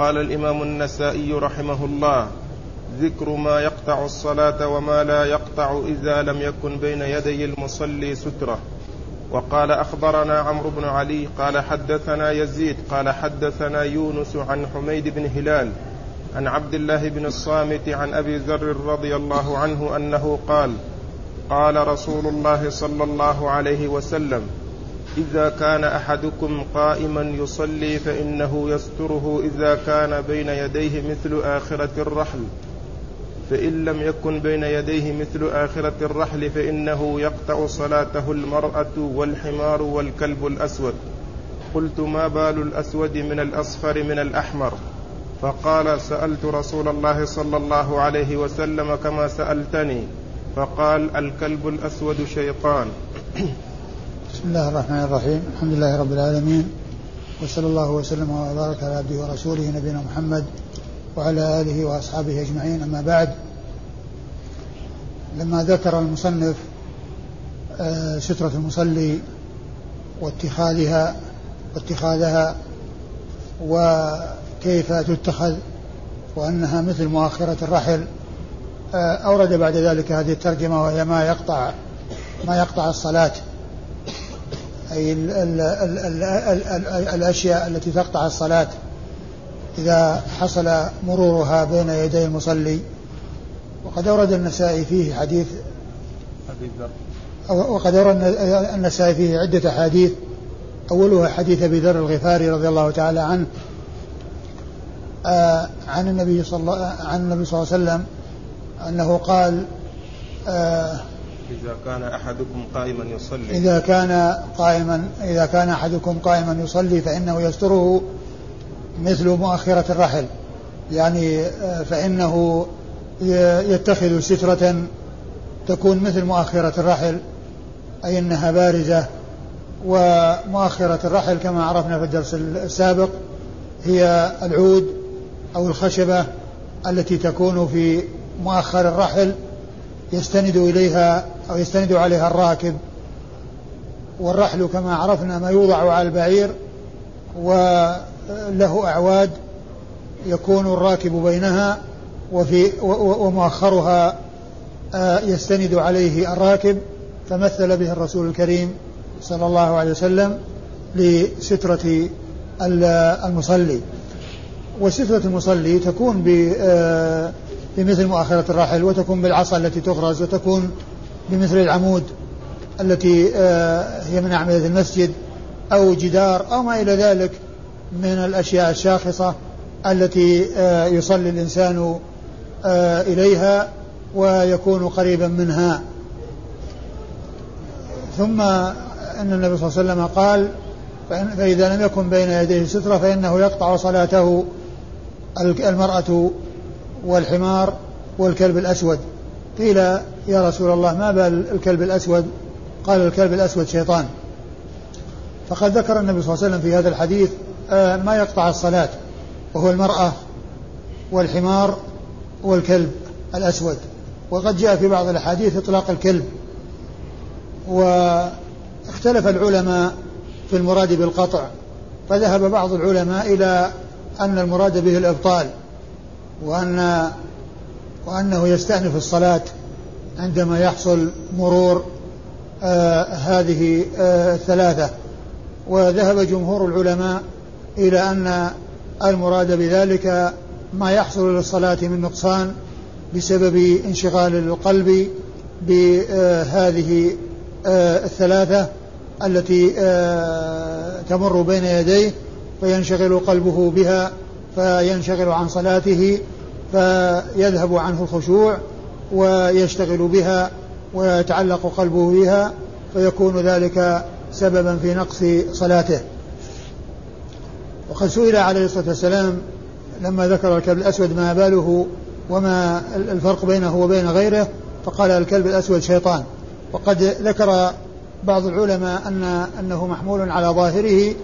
قال الإمام النسائي رحمه الله ذكر ما يقطع الصلاة وما لا يقطع إذا لم يكن بين يدي المصلي سترة. وقال أخبرنا عمرو بن علي قال حدثنا يزيد قال حدثنا يونس عن حميد بن هلال عن عبد الله بن الصامت عن أبي ذر رضي الله عنه أنه قال قال رسول الله صلى الله عليه وسلم إذا كان أحدكم قائما يصلي فإنه يستره. إذا كان بين يديه مثل آخرة الرحل فإن لم يكن بين يديه مثل آخرة الرحل فإنه يقطع صلاته المرأة والحمار والكلب الأسود. قلت ما بال الأسود من الأصفر من الأحمر؟ فقال سألت رسول الله صلى الله عليه وسلم كما سألتني. فقال الكلب الأسود شيطان. بسم الله الرحمن الرحيم. الحمد لله رب العالمين. وصلى الله وسلم وبارك على عبده ورسوله نبينا محمد وعلى آله وأصحابه أجمعين. أما بعد لما ذكر المصنف آه، سترة المصلي واتخاذها واتخاذها وكيف تتخذ وأنها مثل مؤخرة الرحل آه، أورد بعد ذلك هذه الترجمة وهي ما يقطع ما يقطع الصلاة. أي ال ال ال ال ال ال الأشياء التي تقطع الصلاة. إذا حصل مرورها بين يدي المصلي وقد أورد النسائي فيه حديث وقد أورد النسائي فيه عدة أحاديث. أولها حديث أبي ذر الغفاري رضي الله تعالى عنه آه عن النبي صلى الله عن النبي صلى الله عليه وسلم أنه قال آه إذا كان أحدكم قائما يصلي. إذا كان قائما إذا كان أحدكم قائما يصلي فإنه يستره مثل مؤخرة الرحل. يعني آه، فإنه يتخذ سترة تكون مثل مؤخرة الرحل أي أنها بارزة. ومؤخرة الرحل كما عرفنا في الدرس السابق هي العود أو الخشبة التي تكون في مؤخر الرحل يستند إليها أو يستند عليها الراكب والرحل كما عرفنا ما يوضع على البعير وله أعواد يكون الراكب بينها وفي ومؤخرها آه، يستند عليه الراكب فمثل به الرسول الكريم صلى الله عليه وسلم لسترة المصلي. وسترة المصلي تكون آه، بمثل مؤخرة الراحل وتكون بالعصا التي تغرز وتكون بمثل العمود التي آه، هي من أعمدة المسجد أو جدار أو ما إلى ذلك من الأشياء الشاخصة التي يصلي الإنسان آه، إليها ويكون قريبا منها. ثم أن النبي صلى الله عليه وسلم قال فإذا لم يكن بين يديه سترة فإنه يقطع صلاته المرأة والحمار والكلب الأسود. قيل يا رسول الله ما بال الكلب الأسود؟ قال الكلب الأسود شيطان. فقد ذكر النبي صلى الله عليه وسلم في هذا الحديث آه، ما يقطع الصلاة وهو المرأة والحمار والكلب الأسود. وقد جاء في بعض الأحاديث إطلاق الكلب. واختلف العلماء في المراد بالقطع. فذهب بعض العلماء إلى أن المراد به الإبطال. وأن وأنه يستأنف الصلاة عندما يحصل مرور آه هذه آه الثلاثة. وذهب جمهور العلماء إلى أن المراد بذلك ما يحصل للصلاة من نقصان بسبب انشغال القلب بهذه آه، الثلاثة التي آه، تمر بين يديه فينشغل قلبه بها فينشغل عن صلاته فيذهب عنه الخشوع ويشتغل بها ويتعلق قلبه بها فيكون ذلك سببا في نقص صلاته. وقد سئل عليه الصلاة والسلام لما ذكر الكلب الأسود ما باله وما الفرق بينه وبين غيره فقال الكلب الأسود شيطان. وقد ذكر بعض العلماء أن أنه محمول على ظاهره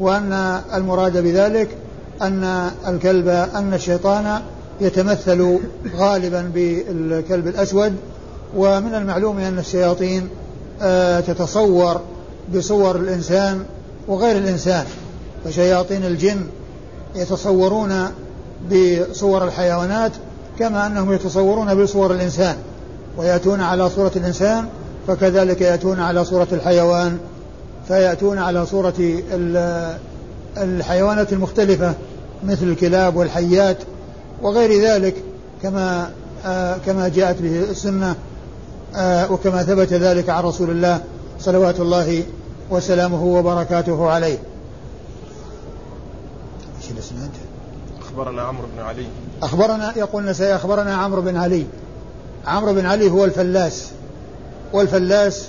وأن المراد بذلك أن الكلب أن الشيطان يتمثل غالبا بالكلب الأسود ومن المعلوم أن الشياطين آه، تتصور بصور الإنسان وغير الإنسان. فشياطين الجن يتصورون بصور الحيوانات كما أنهم يتصورون بصور الإنسان ويأتون على صورة الإنسان فكذلك يأتون على صورة الحيوان فيأتون على صورة الحيوانات المختلفة. مثل الكلاب والحيات وغير ذلك كما آه كما جاءت به السنة آه وكما ثبت ذلك عن رسول الله صلوات الله وسلامه وبركاته عليه. إيش الاسناد؟ أخبرنا عمرو بن علي أخبرنا يقول النسائي أخبرنا عمرو بن علي عمرو بن علي هو الفلاس والفلاس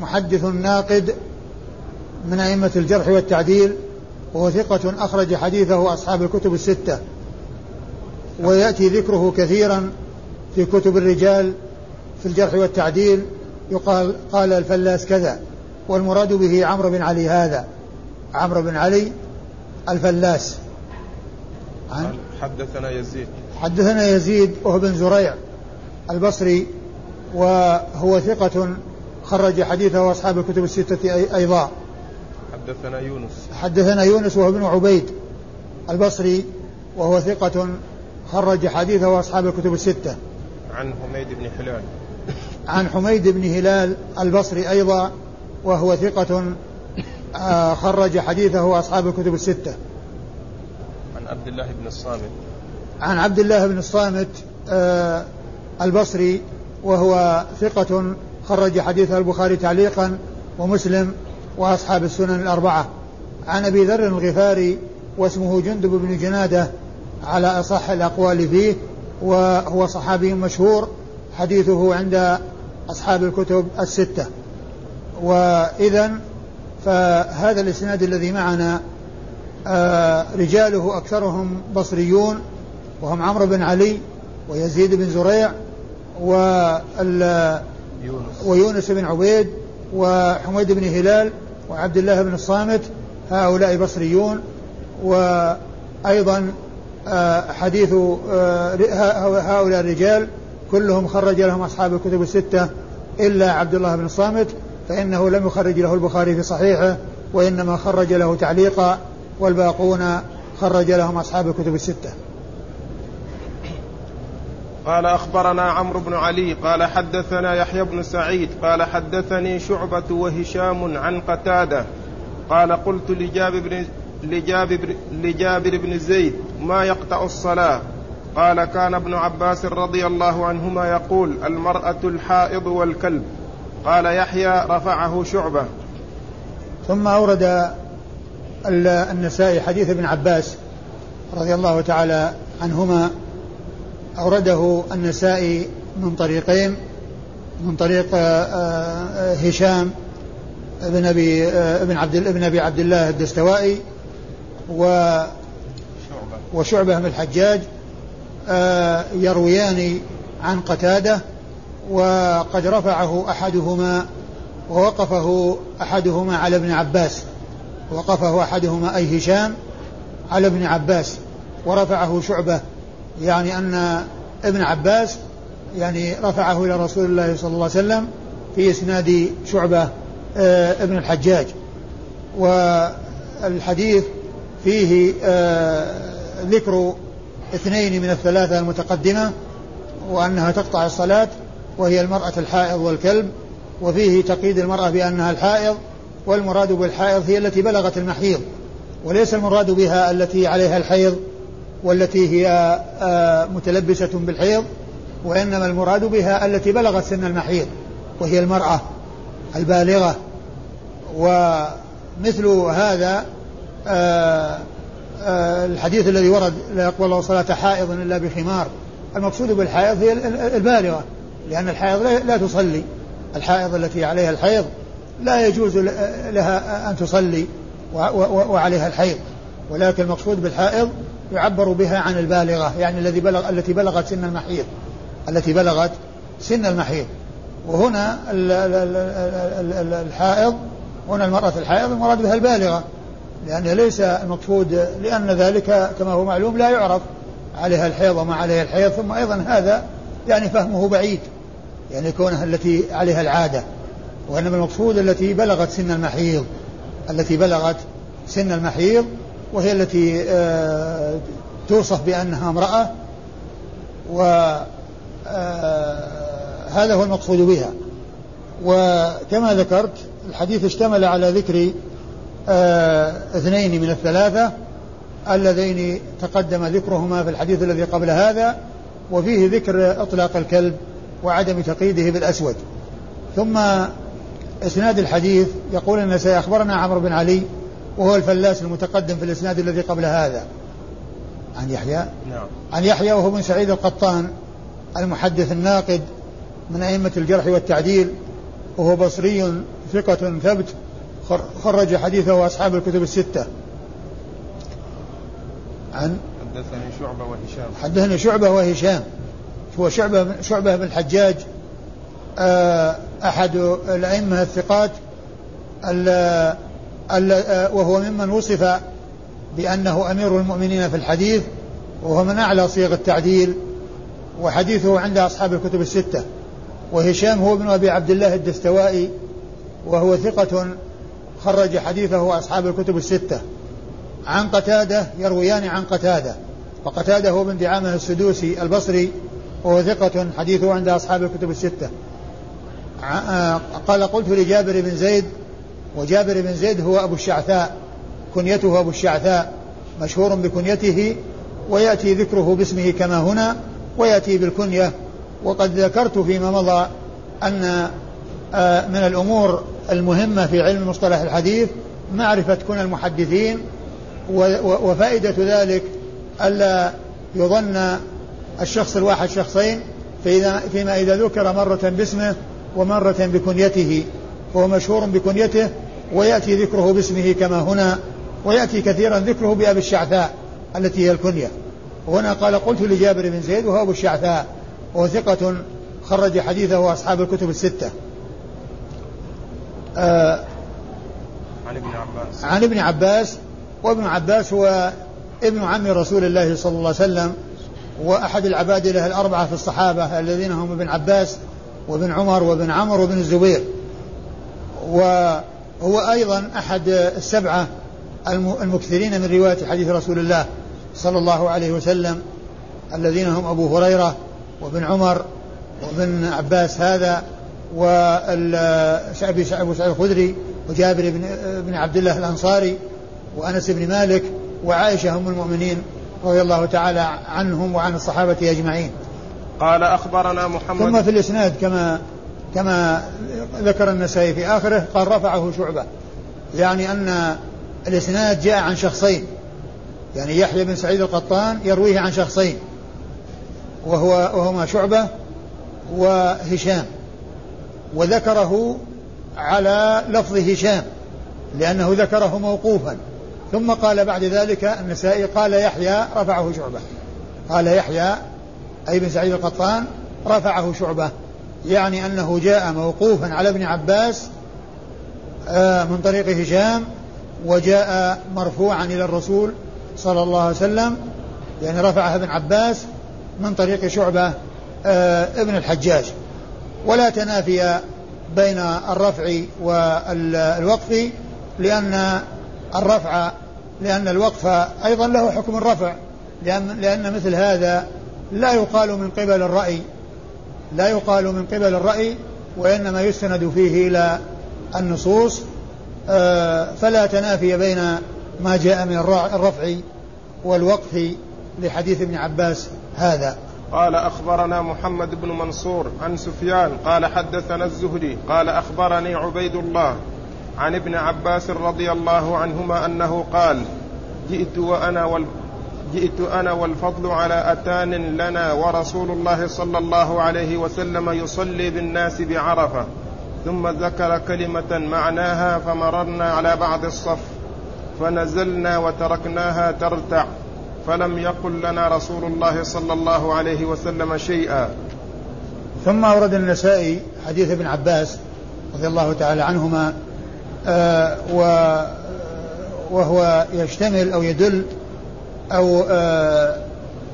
محدث ناقد من أئمة الجرح والتعديل وهو ثقة أخرج حديثه أصحاب الكتب الستة. ويأتي ذكره كثيرا في كتب الرجال في الجرح والتعديل. يقال قال الفلاس كذا والمراد به عمرو بن علي هذا. عمرو بن علي الفلاس. عن حدثنا يزيد. حدثنا يزيد وهو بن زريع البصري وهو ثقة خرج حديثه أصحاب الكتب الستة أيضا. حدثنا يونس. حدثنا يونس وهو ابن عبيد البصري وهو ثقة خرج حديثه أصحاب الكتب الستة. عن حميد بن هلال. عن حميد بن هلال البصري أيضا وهو ثقة آه، خرج حديثه أصحاب الكتب الستة. عن عبد الله بن الصامت. عن عبد الله بن الصامت آه، البصري وهو ثقة خرج حديثه البخاري تعليقا ومسلم وأصحاب السنن الأربعة. عن أبي ذر الغفاري واسمه جندب بن جنادة على أصح الأقوال فيه وهو صحابي مشهور حديثه عند أصحاب الكتب الستة. وإذا فهذا الإسناد الذي معنا آه رجاله أكثرهم بصريون وهم عمرو بن علي ويزيد بن زريع ويونس بن عبيد وحميد بن هلال وعبد الله بن الصامت هؤلاء بصريون. وأيضا آه، حديث آه، هؤلاء الرجال كلهم خرج لهم أصحاب الكتب الستة إلا عبد الله بن الصامت فإنه لم يخرج له البخاري في صحيحه وإنما خرج له تعليقا والباقون خرج لهم أصحاب الكتب الستة. قال أخبرنا عمرو بن علي قال حدثنا يحيى بن سعيد قال حدثني شعبة وهشام عن قتادة قال قلت لجابر بن لجابر, لجابر بن زيد ما يقطع الصلاة؟ قال كان ابن عباس رضي الله عنهما يقول المرأة الحائض والكلب. قال يحيى رفعه شعبة. ثم أورد النسائي حديث ابن عباس رضي الله تعالى عنهما أورده النسائي من طريقين من طريق آه، آه، هشام ابن أبي آه، ابن عبد ابن أبي عبد الله الدستوائي و وشعبة بن الحجاج يرويان عن قتادة وقد رفعه أحدهما ووقفه أحدهما على ابن عباس وقفه أحدهما أي هشام على ابن عباس ورفعه شعبة يعني أن ابن عباس يعني رفعه إلى رسول الله صلى الله عليه وسلم في إسناد شعبة آه، ابن الحجاج. والحديث فيه آه، ذكر اثنين من الثلاثة المتقدمة وأنها تقطع الصلاة وهي المرأة الحائض والكلب وفيه تقييد المرأة بأنها الحائض والمراد بالحائض هي التي بلغت المحيض وليس المراد بها التي عليها الحيض. والتي هي آه، متلبسة بالحيض وإنما المراد بها التي بلغت سن المحيض وهي المرأة البالغة. ومثل هذا آه، آه، الحديث الذي ورد لا يقبل الله صلاة حائض إلا بخمار. المقصود بالحائض هي البالغة لأن الحائض لا تصلي. الحائض التي عليها الحيض لا يجوز لها أن تصلي وعليها الحيض. ولكن المقصود بالحائض يعبر بها عن البالغة يعني الذي بلغ التي بلغت سن المحيض. التي بلغت سن المحيض. وهنا الحائض هنا المرأة الحائض المراد بها البالغة. لأن ليس المقصود لأن ذلك كما هو معلوم لا يعرف عليها الحيض وما عليها الحيض ثم أيضا هذا يعني فهمه بعيد. يعني كونها التي عليها العادة. وإنما المقصود التي بلغت سن المحيض. التي بلغت سن المحيض وهي التي آه، توصف بأنها امرأة وهذا آه، هو المقصود بها. وكما ذكرت الحديث اشتمل على ذكر آه، اثنين من الثلاثة اللذين تقدم ذكرهما في الحديث الذي قبل هذا وفيه ذكر إطلاق الكلب وعدم تقييده بالأسود. ثم إسناد الحديث يقول إن سيخبرنا عمرو بن علي وهو الفلاس المتقدم في الإسناد الذي قبل هذا. عن يحيى؟ نعم. عن يحيى وهو بن سعيد القطان المحدث الناقد من أئمة الجرح والتعديل وهو بصري ثقة ثبت خرج حديثه أصحاب الكتب الستة. عن؟ حدثني شعبة وهشام. حدثني شعبة وهشام. هو شعبة شعبة بن الحجاج آه، أحد الأئمة الثقات وهو ممن وصف بأنه أمير المؤمنين في الحديث وهو من أعلى صيغ التعديل وحديثه عند أصحاب الكتب الستة. وهشام هو ابن أبي عبد الله الدستوائي وهو ثقة خرج حديثه أصحاب الكتب الستة. عن قتادة يرويان عن قتادة وقتادة هو بن دعامة السدوسي البصري وهو ثقة حديثه عند أصحاب الكتب الستة. آه، قال قلت لجابر بن زيد وجابر بن زيد هو أبو الشعثاء كنيته أبو الشعثاء مشهور بكنيته ويأتي ذكره باسمه كما هنا ويأتي بالكنية. وقد ذكرت فيما مضى أن آه، من الأمور المهمة في علم مصطلح الحديث معرفة كن المحدثين وفائدة ذلك ألا يظن الشخص الواحد شخصين فإذا فيما إذا ذكر مرة باسمه ومرة بكنيته وهو مشهور بكنيته ويأتي ذكره باسمه كما هنا ويأتي كثيرا ذكره بأبي الشعثاء التي هي الكنية. وهنا قال قلت لجابر بن زيد وهو أبو الشعثاء وهو ثقة خرج حديثه أصحاب الكتب الستة. آه عن ابن عباس. عن ابن عباس وابن عباس هو ابن عم رسول الله صلى الله عليه وسلم وأحد العبادلة الأربعة في الصحابة الذين هم ابن عباس وابن عمر وابن عمرو وابن الزبير. وهو أيضا أحد السبعة المكثرين من رواية حديث رسول الله صلى الله عليه وسلم الذين هم أبو هريرة وابن عمر وابن عباس هذا وأبي سعيد الخدري وجابر بن, بن عبد الله الأنصاري وأنس بن مالك وعائشة هم المؤمنين رضي الله تعالى عنهم وعن الصحابة أجمعين. قال أخبرنا محمد ثم في الإسناد كما كما ذكر النسائي في آخره قال رفعه شعبة. يعني أن الإسناد جاء عن شخصين. يعني يحيى بن سعيد القطان يرويه عن شخصين. وهو وهما شعبة وهشام. وذكره على لفظ هشام لأنه ذكره موقوفا. ثم قال بعد ذلك النسائي قال يحيى رفعه شعبة. قال يحيى أي بن سعيد القطان رفعه شعبة. يعني أنه جاء موقوفا على ابن عباس آه، من طريق هشام وجاء مرفوعا إلى الرسول صلى الله عليه وسلم يعني رفعها ابن عباس من طريق شعبة آه، ابن الحجاج. ولا تنافي بين الرفع والوقف لأن الرفع لأن الوقف أيضا له حكم الرفع لأن, لأن مثل هذا لا يقال من قبل الرأي. لا يقال من قبل الرأي وإنما يستند فيه إلى النصوص آه، فلا تنافي بين ما جاء من الرفع والوقف لحديث ابن عباس هذا. قال أخبرنا محمد بن منصور عن سفيان قال حدثنا الزهري قال أخبرني عبيد الله عن ابن عباس رضي الله عنهما أنه قال جئت وأنا جئت أنا والفضل على أتان لنا ورسول الله صلى الله عليه وسلم يصلي بالناس بعرفة ثم ذكر كلمة معناها فمررنا على بعض الصف فنزلنا وتركناها ترتع فلم يقل لنا رسول الله صلى الله عليه وسلم شيئا. ثم أورد النسائي حديث ابن عباس رضي الله تعالى عنهما آه وهو يشتمل أو يدل أو آه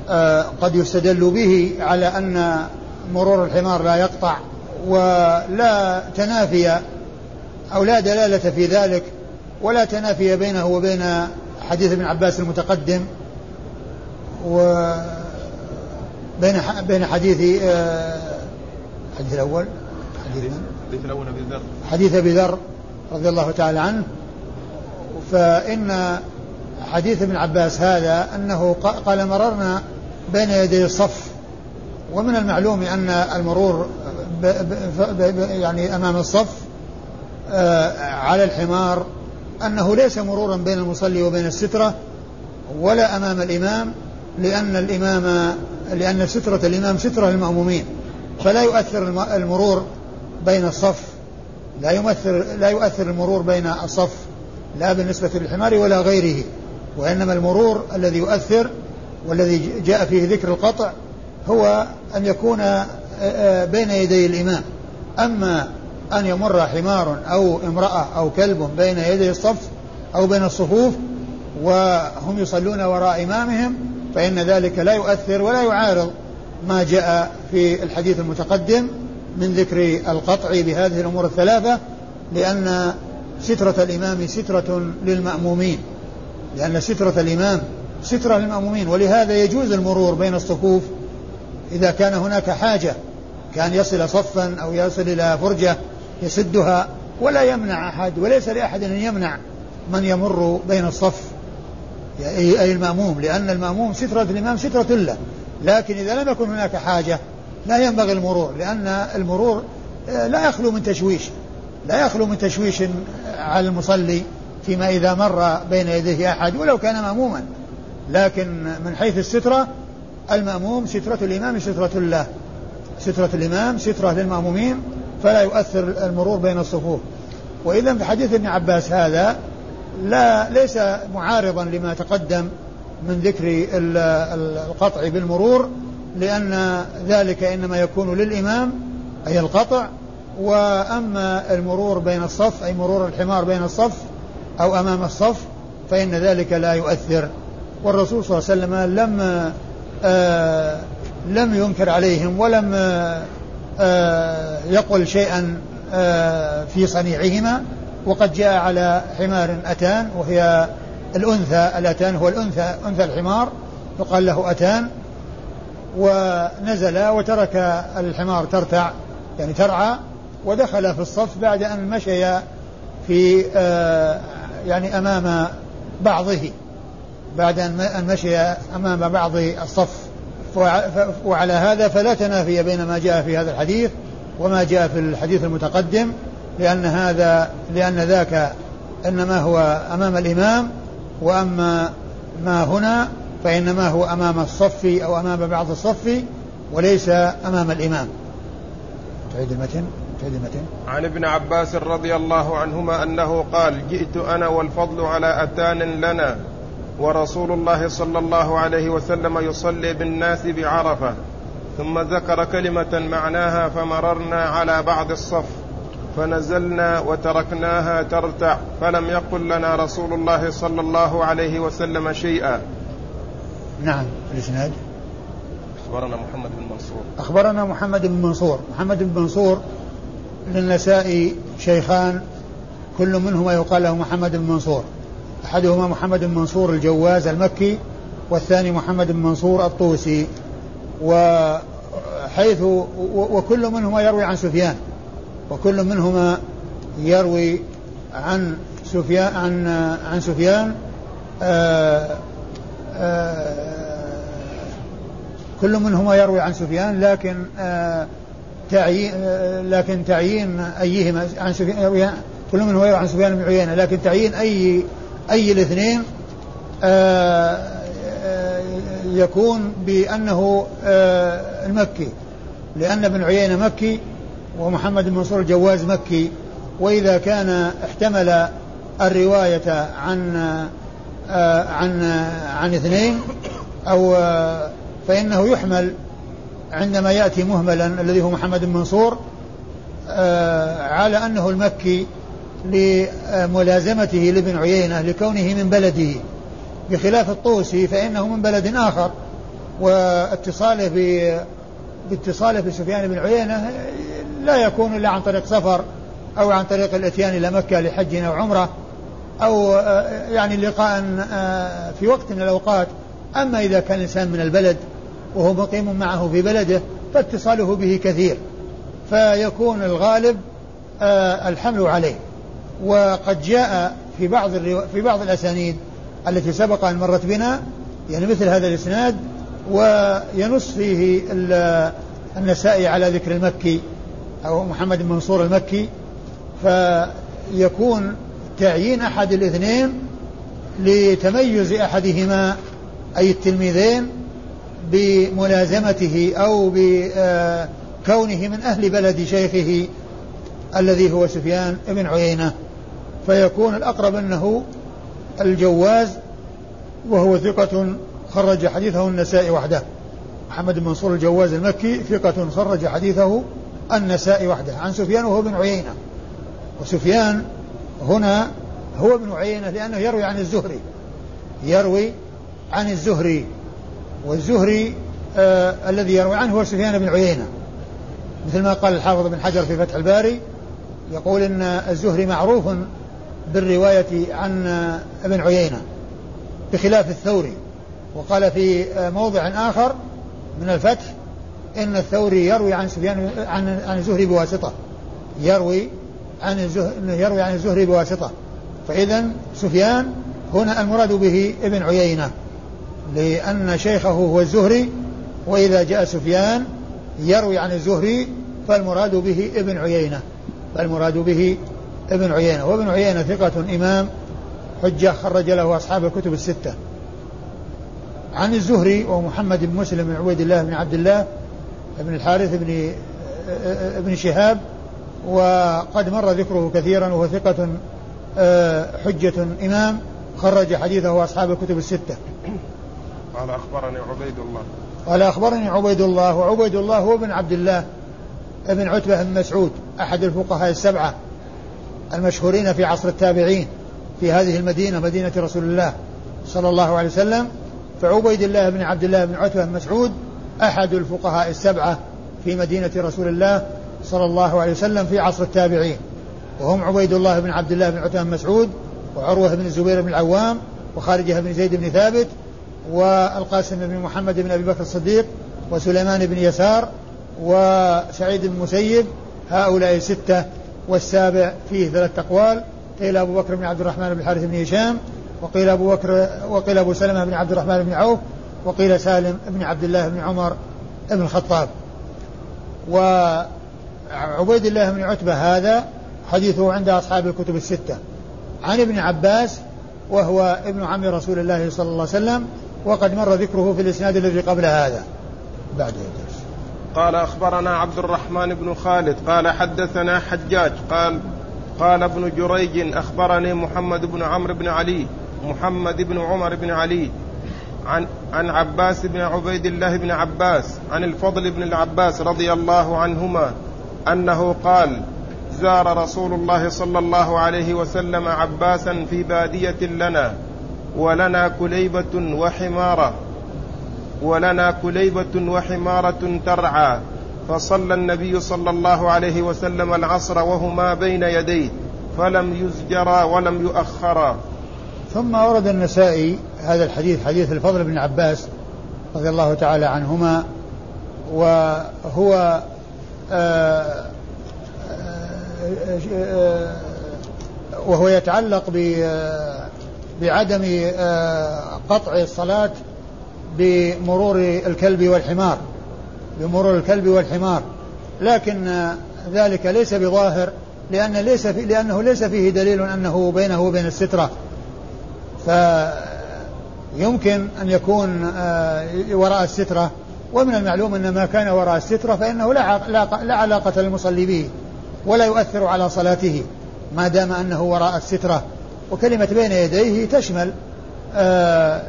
آه قد يستدل به على أن مرور الحمار لا يقطع ولا تنافي أو لا دلالة في ذلك ولا تنافي بينه وبين حديث ابن عباس المتقدم و بين بين حديث الحديث الأول حديث الحديث الأول أبي ذر. حديث أبي ذر رضي الله تعالى عنه. فإن حديث ابن عباس هذا أنه قال مررنا بين يدي الصف ومن المعلوم أن المرور ب ب ب يعني أمام الصف آه، على الحمار أنه ليس مرورا بين المصلي وبين السترة ولا أمام الإمام لأن الإمام لأن سترة الإمام سترة للمأمومين فلا يؤثر المرور بين الصف لا يؤثر لا يؤثر المرور بين الصف لا بالنسبة للحمار ولا غيره. وإنما المرور الذي يؤثر والذي جاء فيه ذكر القطع هو أن يكون آه، آه، بين يدي الإمام. أما أن يمر حمار أو امرأة أو كلب بين يدي الصف أو بين الصفوف وهم يصلون وراء إمامهم فإن ذلك لا يؤثر ولا يعارض ما جاء في الحديث المتقدم من ذكر القطع بهذه الأمور الثلاثة لأن سترة الإمام سترة للمأمومين. لأن سترة الإمام سترة للمأمومين. ولهذا يجوز المرور بين الصفوف إذا كان هناك حاجة كان يصل صفا أو يصل إلى فرجة يسدها ولا يمنع أحد وليس لأحد أن يمنع من يمر بين الصف أي المأموم لأن المأموم سترة الإمام سترة له. لكن إذا لم يكن هناك حاجة لا ينبغي المرور لأن المرور آه، لا يخلو من تشويش لا يخلو من تشويش على المصلي. فيما إذا مر بين يديه أحد ولو كان مأموما. لكن من حيث السترة المأموم سترة الإمام سترة الله. سترة الإمام سترة للمأمومين فلا يؤثر المرور بين الصفوف. وإذا في حديث ابن عباس هذا لا ليس معارضا لما تقدم من ذكر القطع بالمرور لأن ذلك إنما يكون للإمام أي القطع. وأما المرور بين الصف أي مرور الحمار بين الصف أو أمام الصف فإن ذلك لا يؤثر. والرسول صلى الله عليه وسلم لم آه لم ينكر عليهم ولم آه يقل شيئا آه في صنيعهما. وقد جاء على حمار أتان وهي الأنثى الأتان هو الأنثى أنثى الحمار يقال له أتان. ونزل وترك الحمار ترتع يعني ترعى ودخل في الصف بعد أن مشي في آه يعني أمام بعضه بعد أن مشي أمام بعض الصف. وعلى هذا فلا تنافي بين ما جاء في هذا الحديث وما جاء في الحديث المتقدم لأن هذا لأن ذاك إنما هو أمام الإمام وأما ما هنا فإنما هو أمام الصف أو أمام بعض الصف وليس أمام الإمام. تعيد المتن. المتن عن ابن عباس رضي الله عنهما أنه قال جئت أنا والفضل على أتان لنا ورسول الله صلى الله عليه وسلم يصلي بالناس بعرفة ثم ذكر كلمة معناها فمررنا على بعض الصف فنزلنا وتركناها ترتع فلم يقل لنا رسول الله صلى الله عليه وسلم شيئا. نعم الإسناد. أخبرنا محمد بن منصور. أخبرنا محمد بن منصور. محمد بن منصور للنسائي شيخان كل منهما يقال له محمد بن منصور. أحدهما محمد بن منصور الجواز المكي والثاني محمد بن منصور الطوسي. وحيث وكل منهما يروي عن سفيان. وكل منهما يروي عن سفيان عن عن سفيان آآ آآ كل منهما يروي عن سفيان لكن تعيين لكن تعيين أيهما؟ عن سفيان كل منهما يروي عن سفيان بن عيينة لكن تعيين أي أي الاثنين يكون بأنه المكي. لأن ابن عيينة مكي ومحمد بن منصور الجواز مكي. وإذا كان احتمل الرواية عن عن عن اثنين أو فإنه يحمل عندما يأتي مهملا الذي هو محمد بن منصور على أنه المكي لملازمته لابن عيينة لكونه من بلده. بخلاف الطوسي فإنه من بلد آخر. واتصاله باتصاله بسفيان بن عيينة لا يكون إلا عن طريق سفر أو عن طريق الإتيان إلى مكة لحج أو عمرة أو يعني لقاء في وقت من الأوقات. أما إذا كان الإنسان من البلد وهو مقيم معه في بلده فاتصاله به كثير. فيكون الغالب الحمل عليه. وقد جاء في بعض في بعض الأسانيد التي سبق أن مرت بنا يعني مثل هذا الإسناد وينص فيه النسائي على ذكر المكي أو محمد بن منصور المكي. فيكون تعيين أحد الاثنين لتميز أحدهما أي التلميذين بملازمته أو بكونه من أهل بلد شيخه الذي هو سفيان بن عيينة فيكون الأقرب أنه الجواز وهو ثقة خرج حديثه النسائي وحده. محمد بن منصور الجواز المكي ثقة خرج حديثه النسائي وحده عن سفيان وهو بن عيينة. وسفيان هنا هو ابن عيينة لأنه يروي عن الزهري يروي عن الزهري. والزهري آه الذي يروي عنه هو سفيان بن عيينة. مثل ما قال الحافظ بن حجر في فتح الباري يقول إن الزهري معروف بالرواية عن ابن عيينة بخلاف الثوري. وقال في موضع آخر من الفتح إن الثوري يروي عن سفيان عن عن الزهري بواسطة. يروي عن الزهري يروي عن الزهري بواسطة. فإذا سفيان هنا المراد به ابن عيينة. لأن شيخه هو الزهري وإذا جاء سفيان يروي عن الزهري فالمراد به ابن عيينة فالمراد به ابن عيينة وابن عيينة ثقة إمام حجة خرج له أصحاب الكتب الستة. عن الزهري ومحمد بن مسلم بن عبيد الله بن عبد الله بن الحارث بن ابن شهاب وقد مر ذكره كثيرا وهو ثقة آه، حجة إمام خرج حديثه أصحاب الكتب الستة. قال أخبرني عبيد الله. قال أخبرني عبيد الله وعبيد الله هو ابن عبد الله ابن عتبة بن مسعود أحد الفقهاء السبعة المشهورين في عصر التابعين في هذه المدينة مدينة رسول الله صلى الله عليه وسلم. فعبيد الله بن عبد الله بن عتبة بن مسعود أحد الفقهاء السبعة في مدينة رسول الله صلى الله عليه وسلم في عصر التابعين. وهم عبيد الله بن عبد الله بن عتبة بن مسعود وعروة بن الزبير بن العوام وخارجة بن زيد بن ثابت والقاسم بن محمد بن أبي بكر الصديق وسليمان بن يسار وسعيد بن مسيب هؤلاء ستة والسابع فيه ثلاث أقوال قيل أبو بكر بن عبد الرحمن بن الحارث بن هشام وقيل أبو بكر وقيل أبو سلمة بن عبد الرحمن بن عوف وقيل سالم بن عبد الله بن عمر بن الخطاب. وعبيد الله بن عتبة هذا حديثه عند أصحاب الكتب الستة. عن ابن عباس وهو ابن عم رسول الله صلى الله عليه وسلم وقد مر ذكره في الإسناد الذي قبل هذا. بعد الدرس قال أخبرنا عبد الرحمن بن خالد قال حدثنا حجاج قال قال ابن جريج أخبرني محمد بن عمرو بن علي محمد بن عمر بن علي عن عن عباس بن عبيد الله بن عباس عن الفضل بن العباس رضي الله عنهما أنه قال زار رسول الله صلى الله عليه وسلم عباسا في بادية لنا. ولنا كليبة وحمارة ولنا كليبة وحمارة ترعى فصلى النبي صلى الله عليه وسلم العصر وهما بين يديه فلم يزجرا ولم يؤخرا. ثم ورد النسائي هذا الحديث حديث الفضل بن عباس رضي الله تعالى عنهما وهو آه، آه، آه، وهو يتعلق بعدم قطع الصلاة بمرور الكلب والحمار بمرور الكلب والحمار. لكن ذلك ليس بظاهر لأن ليس في لأنه ليس فيه دليل أنه بينه وبين السترة. فيمكن أن يكون آه، وراء السترة. ومن المعلوم أن ما كان وراء السترة فإنه لا علاقة للمصلي به ولا يؤثر على صلاته ما دام أنه وراء السترة. وكلمة بين يديه تشمل آه،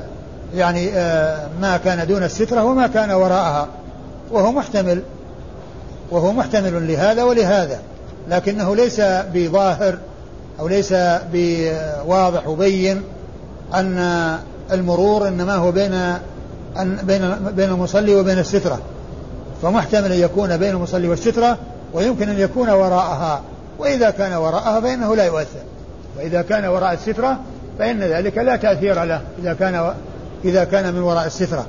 يعني آه، ما كان دون السترة وما كان وراءها. وهو محتمل وهو محتمل لهذا ولهذا. لكنه ليس بظاهر أو ليس بواضح وبين أن المرور إنما هو بين أن بين بين المصلي وبين السترة. فمحتمل أن يكون بين المصلي والسترة ويمكن أن يكون وراءها. وإذا كان وراءها فإنه لا يؤثر. وإذا كان وراء السترة فإن ذلك لا تأثير له إذا كان إذا كان من وراء السترة.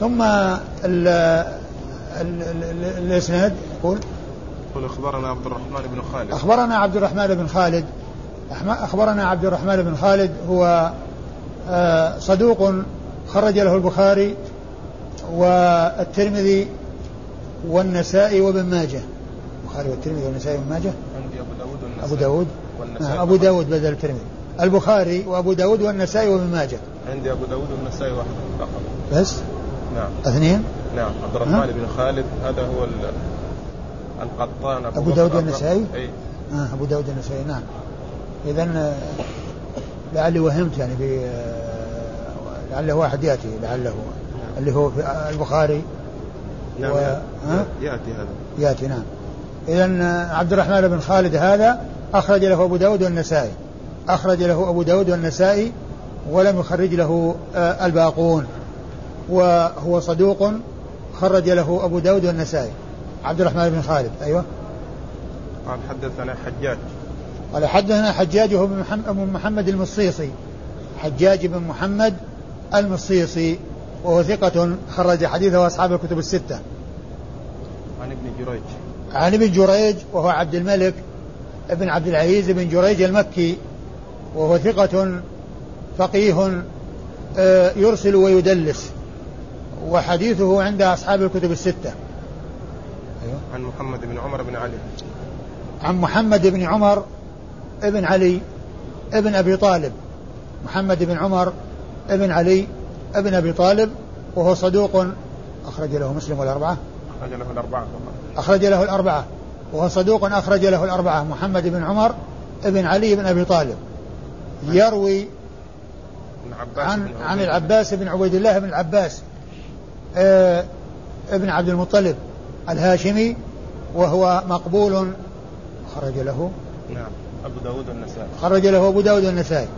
ثم ال ال الإسناد يقول يقول أخبرنا عبد الرحمن بن خالد. أخبرنا عبد الرحمن بن خالد. أخبرنا عبد الرحمن بن خالد هو آه، صدوق خرج له البخاري والترمذي والنسائي وابن ماجه. البخاري والترمذي والنسائي وابن ماجه؟ عندي أبو داود والنسائي. أبو داود. نعم أبو داود بدل الترمذي. البخاري وأبو داود والنسائي وابن ماجه. عندي أبو داود والنسائي واحد فقط. بس؟ نعم. اثنين؟ نعم. عبد الرحمن بن خالد هذا هو القطان أبو, أبو داود والنسائي؟ أي. آه أبو داود والنسائي نعم. إذا آه، لعلي وهمت يعني في آه، لعله واحد يأتي لعله. اللي هو في البخاري. نعم و... يأتي. هذا. يأتي نعم. إذا عبد الرحمن بن خالد هذا أخرج له أبو داود والنسائي. أخرج له أبو داود والنسائي ولم يخرج له آه، الباقون. وهو صدوق خرج له أبو داود والنسائي. عبد الرحمن بن خالد أيوه. قال حدثنا حجاج. قال حدثنا حجاج هو بن محمد المصيصي. حجاج بن محمد المصيصي وهو ثقة خرج حديثه أصحاب الكتب الستة. عن ابن جريج. عن ابن جريج وهو عبد الملك ابن عبد العزيز بن جريج المكي وهو ثقة فقيه آه، يرسل ويدلس وحديثه عند أصحاب الكتب الستة. أيوه. عن محمد بن عمر بن علي. عن محمد بن عمر ابن علي ابن أبي طالب. محمد بن عمر ابن علي ابن أبي طالب وهو صدوق أخرج له مسلم والأربعة. أخرج له الأربعة. أخرج له الأربعة. وهو صدوق أخرج له الأربعة محمد بن عمر ابن علي بن أبي طالب. يروي عن عن العباس بن عبيد الله بن العباس آه ابن عبد المطلب الهاشمي وهو مقبول خرج له. نعم أبو داود النسائي خرج له أبو داود النسائي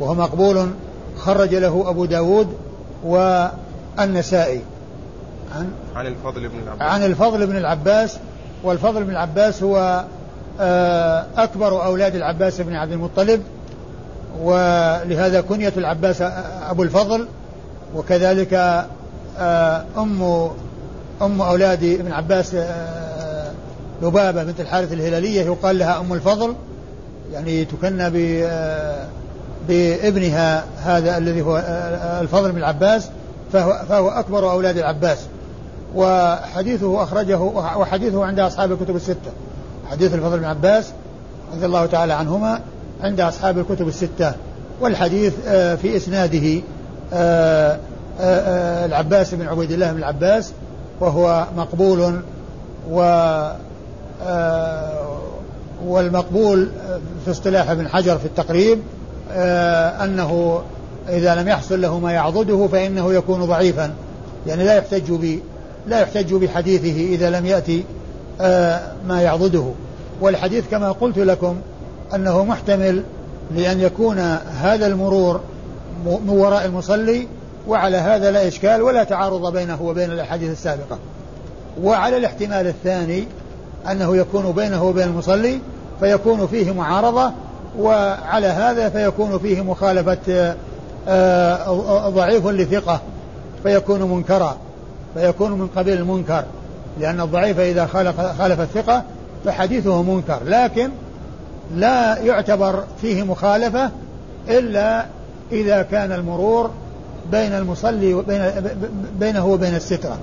وهو مقبول خرج له أبو داود والنسائي. عن عن الفضل بن العباس. عن الفضل بن العباس والفضل بن العباس هو آه، أكبر أولاد العباس بن عبد المطلب ولهذا كنية العباس أبو الفضل وكذلك آه، أم أم أولاد ابن عباس آه، لبابة بنت الحارث الهلالية يقال لها أم الفضل يعني تكنى بابنها هذا الذي هو الفضل بن العباس فهو, فهو أكبر أولاد العباس. وحديثه أخرجه وحديثه عند أصحاب الكتب الستة. حديث الفضل بن عباس رضي الله تعالى عنهما عند أصحاب الكتب الستة. والحديث آه، في إسناده آه، آه، العباس بن عبيد الله بن العباس وهو مقبول و والمقبول في اصطلاح ابن حجر في التقريب أنه إذا لم يحصل له ما يعضده فإنه يكون ضعيفا. يعني لا يحتج ب لا يحتج بحديثه إذا لم يأتي ما يعضده. والحديث كما قلت لكم أنه محتمل لأن يكون هذا المرور من وراء المصلي وعلى هذا لا إشكال ولا تعارض بينه وبين الأحاديث السابقة. وعلى الاحتمال الثاني أنه يكون بينه وبين المصلي فيكون فيه معارضة وعلى هذا فيكون فيه مخالفة آه، ضعيف لثقة فيكون منكرا. فيكون من قبيل المنكر لأن الضعيف إذا خالف, خالف الثقة فحديثه منكر لكن لا يعتبر فيه مخالفة إلا إذا كان المرور بين المصلي وبين بينه وبين السترة.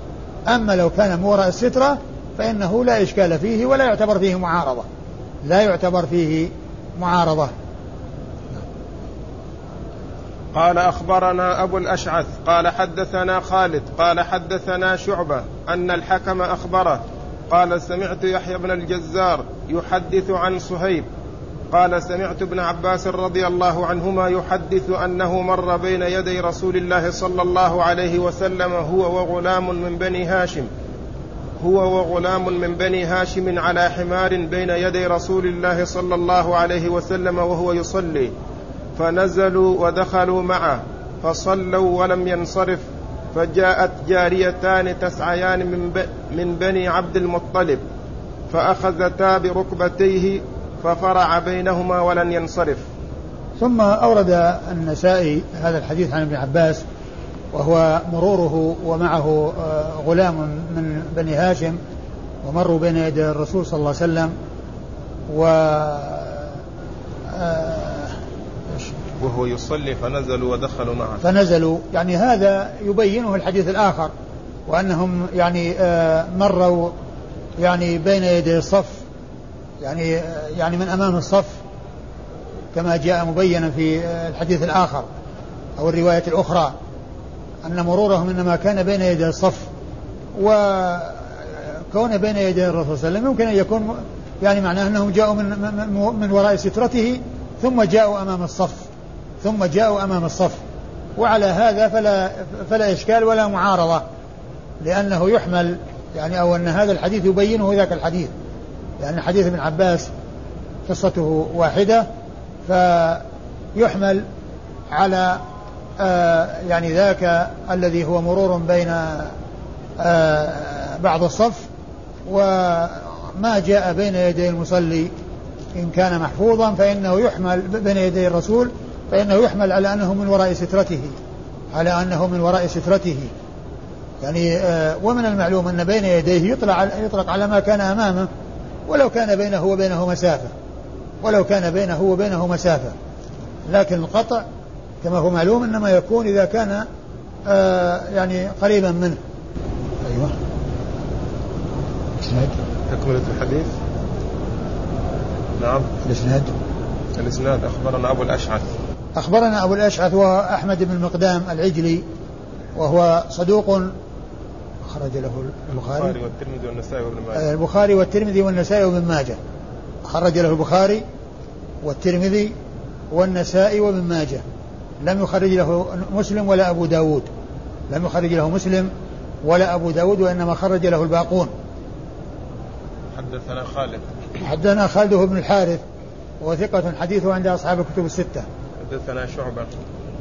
أما لو كان وراء السترة فإنه لا إشكال فيه ولا يعتبر فيه معارضة. لا يعتبر فيه معارضة. قال أخبرنا أبو الأشعث قال حدثنا خالد قال حدثنا شعبة أن الحكم أخبره قال سمعت يحيى بن الجزار يحدث عن صهيب قال سمعت ابن عباس رضي الله عنهما يحدث أنه مر بين يدي رسول الله صلى الله عليه وسلم هو وغلام من بني هاشم هو وغلام من بني هاشم على حمار بين يدي رسول الله صلى الله عليه وسلم وهو يصلي. فنزلوا ودخلوا معه فصلوا ولم ينصرف فجاءت جاريتان تسعيان من, من بني عبد المطلب فأخذتا بركبتيه ففرع بينهما ولن ينصرف. ثم أورد النسائي هذا الحديث عن ابن عباس وهو مروره ومعه آه، غلام من بني هاشم ومروا بين يدي الرسول صلى الله عليه وسلم و آه، وهو يصلي فنزلوا ودخلوا معه. فنزلوا. يعني هذا يبينه الحديث الآخر وأنهم يعني آه، مروا يعني بين يدي الصف يعني يعني من أمام الصف كما جاء مبينا في الحديث الآخر أو الرواية الأخرى أن مرورهم إنما كان بين يدي الصف وكون بين يدي الرسول صلى الله عليه وسلم يمكن أن يكون يعني معناه أنهم جاءوا من, من وراء سترته ثم جاءوا أمام الصف. ثم جاءوا أمام الصف. وعلى هذا فلا فلا إشكال ولا معارضة لأنه يحمل يعني أو أن هذا الحديث يبينه ذاك الحديث. لأن حديث ابن عباس قصته واحدة فيحمل على آه يعني ذاك الذي هو مرور بين آه بعض الصف وما جاء بين يدي المصلي إن كان محفوظا فإنه يحمل بين يدي الرسول فإنه يحمل على أنه من وراء سترته على أنه من وراء سترته. يعني آه ومن المعلوم أن بين يديه يطلق يطلق على ما كان أمامه ولو كان بينه وبينه مسافة ولو كان بينه وبينه مسافة. لكن القطع كما هو معلوم إنما يكون إذا كان آه يعني قريبا منه. أيوه. اسناد تكملة الحديث. نعم. الإسناد؟ الإسناد. أخبرنا أبو الأشعث. أخبرنا أبو الأشعث وهو أحمد بن المقدام العجلي وهو صدوق خرج له البخاري. والترمذي والنسائي وابن ماجه. البخاري والترمذي والنسائي وابن ماجه. خرج له البخاري والترمذي والنسائي وابن ماجه. لم يخرج له مسلم ولا أبو داود. لم يخرج له مسلم ولا أبو داود وإنما خرج له الباقون. حدثنا خالد. حدثنا خالد بن الحارث وهو ثقة حديثه عند أصحاب الكتب الستة. حدثنا شعبة.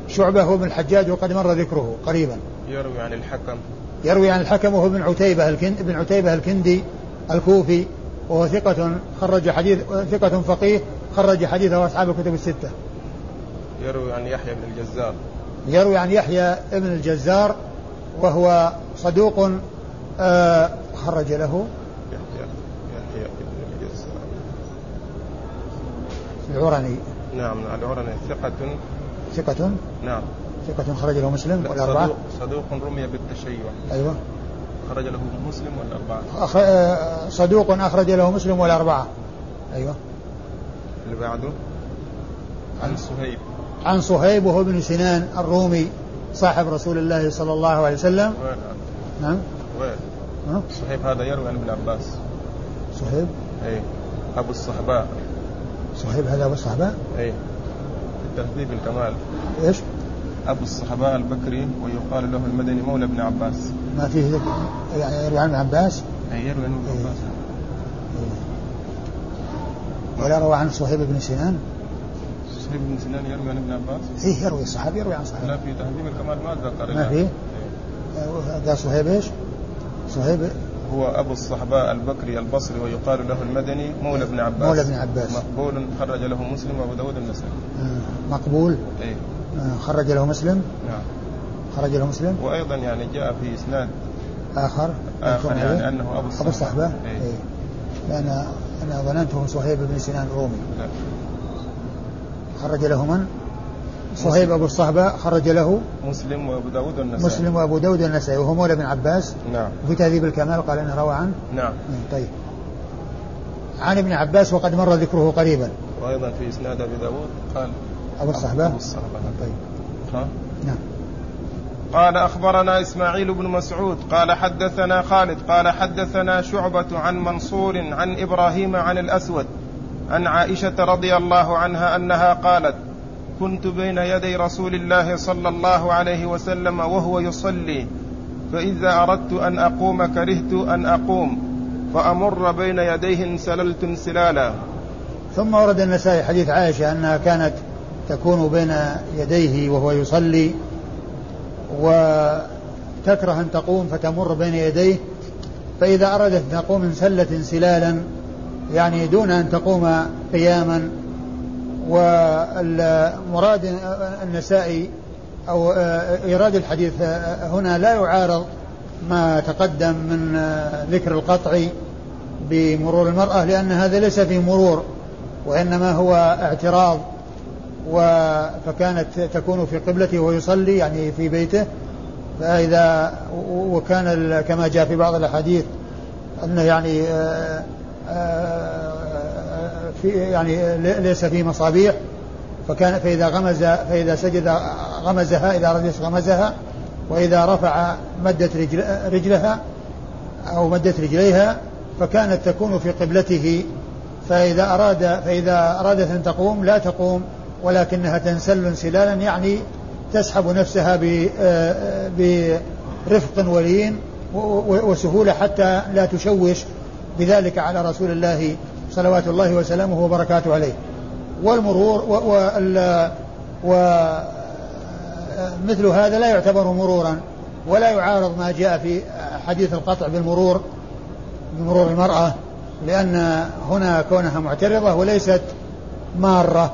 شعبة هو بن الحجاج وقد مر ذكره قريبا. يروي عن الحكم. يروي عن الحكم وهو ابن عتيبة الكند ابن عتيبة الكندي الكوفي وهو ثقة خرج حديث ثقة فقيه خرج حديثه أصحاب الكتب الستة. يروي عن يحيى بن الجزار. يروي عن يحيى بن الجزار وهو صدوق آه خرج له. يحيى يحيى بن الجزار. العرني. نعم العرني ثقة. ثقة؟ نعم. ثقة خرج له مسلم والأربعة؟ صدوق, صدوق رمي بالتشيع. أيوه. خرج له مسلم والأربعة. أخ... آه، صدوق أخرج له مسلم والأربعة. أيوه. اللي بعده؟ عن صهيب. عن صهيب وهو ابن سنان الرومي صاحب رسول الله صلى الله عليه وسلم. وين نعم. وين؟ صهيب هذا يروي عن ابن عباس. صهيب؟ اي أبو الصحباء صهيب هذا أبو الصحباء أي تهذيب الكمال إيش؟ أبو الصحباء البكري ويقال له المدني مولى ابن عباس ما فيه يعني يروي عن ابن عباس؟ أي يروي عن ابن عباس ولا روى عن صهيب بن سنان صهيب بن سنان يروي عن ابن عباس؟ إيه يروي الصحابي يروي عن صحابي لا في تهذيب الكمال ما ذكر ما في؟ إيه. قال صهيب إيش؟ صهيب هو أبو الصحباء البكري البصري ويقال له المدني مولى ابن عباس. مولى ابن عباس. مقبول خرج له مسلم وأبو داود النسائي. آه مقبول؟ إيه. آه خرج له مسلم؟ نعم. خرج له مسلم؟ وأيضا يعني جاء في إسناد آخر. آخر يعني أنه أبو الصحباء أبو الصحباء. إيه. إيه. لأن أنا ظننته صهيب بن سنان الرومي. لا. خرج له من؟ صهيب أبو الصحباء خرج له. مسلم وأبو داود والنسائي. مسلم وأبو داود والنسائي. وهو مولى بن عباس. نعم. وفي تهذيب الكمال قال انه روى عنه نعم. طيب. عن ابن عباس وقد مر ذكره قريبا. وأيضا في إسناد أبي داود قال أبو الصحباء أبو الصحباء طيب. ها؟ نعم. قال أخبرنا إسماعيل بن مسعود قال حدثنا خالد قال حدثنا شعبة عن منصور عن إبراهيم عن الأسود عن عائشة رضي الله عنها أنها قالت كنت بين يدي رسول الله صلى الله عليه وسلم وهو يصلي فإذا أردت أن أقوم كرهت أن أقوم فأمر بين يديه انسللت انسلالا. ثم ورد النسائي حديث عائشة أنها كانت تكون بين يديه وهو يصلي وتكره أن تقوم فتمر بين يديه فإذا أردت أن تقوم انسلت انسلالا يعني دون أن تقوم قياما والمراد النسائي أو إيراد الحديث هنا لا يعارض ما تقدم من ذكر القطع بمرور المرأة لأن هذا ليس في مرور وإنما هو اعتراض فكانت تكون في قبلته ويصلي يعني في بيته. فإذا وكان كما جاء في بعض الأحاديث أنه يعني آه، آه، في يعني ليس في مصابيح فكان فإذا غمز فإذا سجد غمزها إذا رجس غمزها وإذا رفع مدت رجل رجلها أو مدت رجليها فكانت تكون في قبلته. فإذا أراد فإذا أرادت أن تقوم لا تقوم ولكنها تنسل انسلالا يعني تسحب نفسها برفق ولين وسهولة حتى لا تشوش. بذلك على رسول الله صلوات الله وسلامه وبركاته عليه. والمرور ومثل هذا لا يعتبر مرورا ولا يعارض ما جاء في حديث القطع بالمرور بمرور المرأة لأن هنا كونها معترضة وليست مارة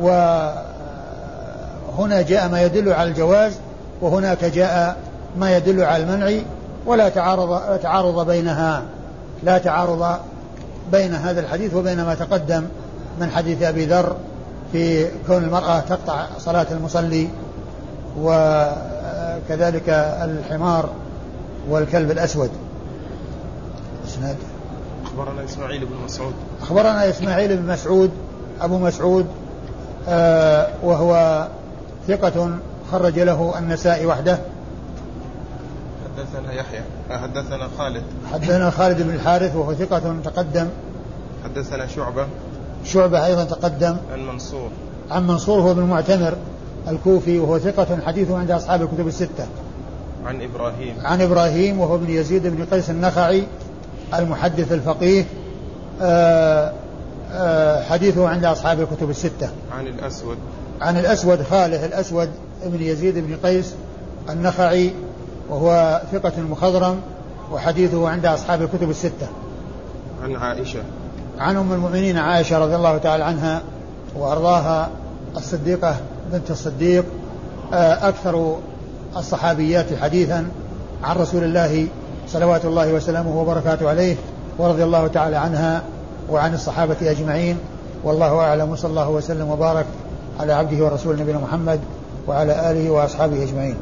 وهنا جاء ما يدل على الجواز وهناك جاء ما يدل على المنع ولا تعارض تعارض بينها لا تعارض بين هذا الحديث وبين ما تقدم من حديث أبي ذر في كون المرأة تقطع صلاة المصلي وكذلك الحمار والكلب الأسود. إسناد. أخبرنا إسماعيل بن مسعود. أخبرنا إسماعيل بن مسعود أبو مسعود آه وهو ثقة خرج له النسائي وحده. حدثنا يحيى حدثنا خالد. حدثنا خالد بن الحارث وهو ثقة تقدم. حدثنا شعبة. شعبة أيضا تقدم. عن منصور. عن منصور هو بن معتمر الكوفي وهو ثقة حديثه عند أصحاب الكتب الستة. عن إبراهيم. عن إبراهيم وهو ابن يزيد بن قيس النخعي المحدث الفقيه آآ آآ حديثه عند أصحاب الكتب الستة. عن الأسود. عن الأسود خاله الأسود بن يزيد بن قيس النخعي وهو ثقة مخضرم وحديثه عند أصحاب الكتب الستة. عن عائشة. عن أم المؤمنين عائشة رضي الله تعالى عنها وأرضاها الصديقة بنت الصديق آه، أكثر الصحابيات حديثا عن رسول الله صلوات الله وسلامه وبركاته عليه ورضي الله تعالى عنها وعن الصحابة أجمعين. والله أعلم وصلى الله وسلم وبارك على عبده ورسوله نبينا محمد وعلى آله وأصحابه أجمعين.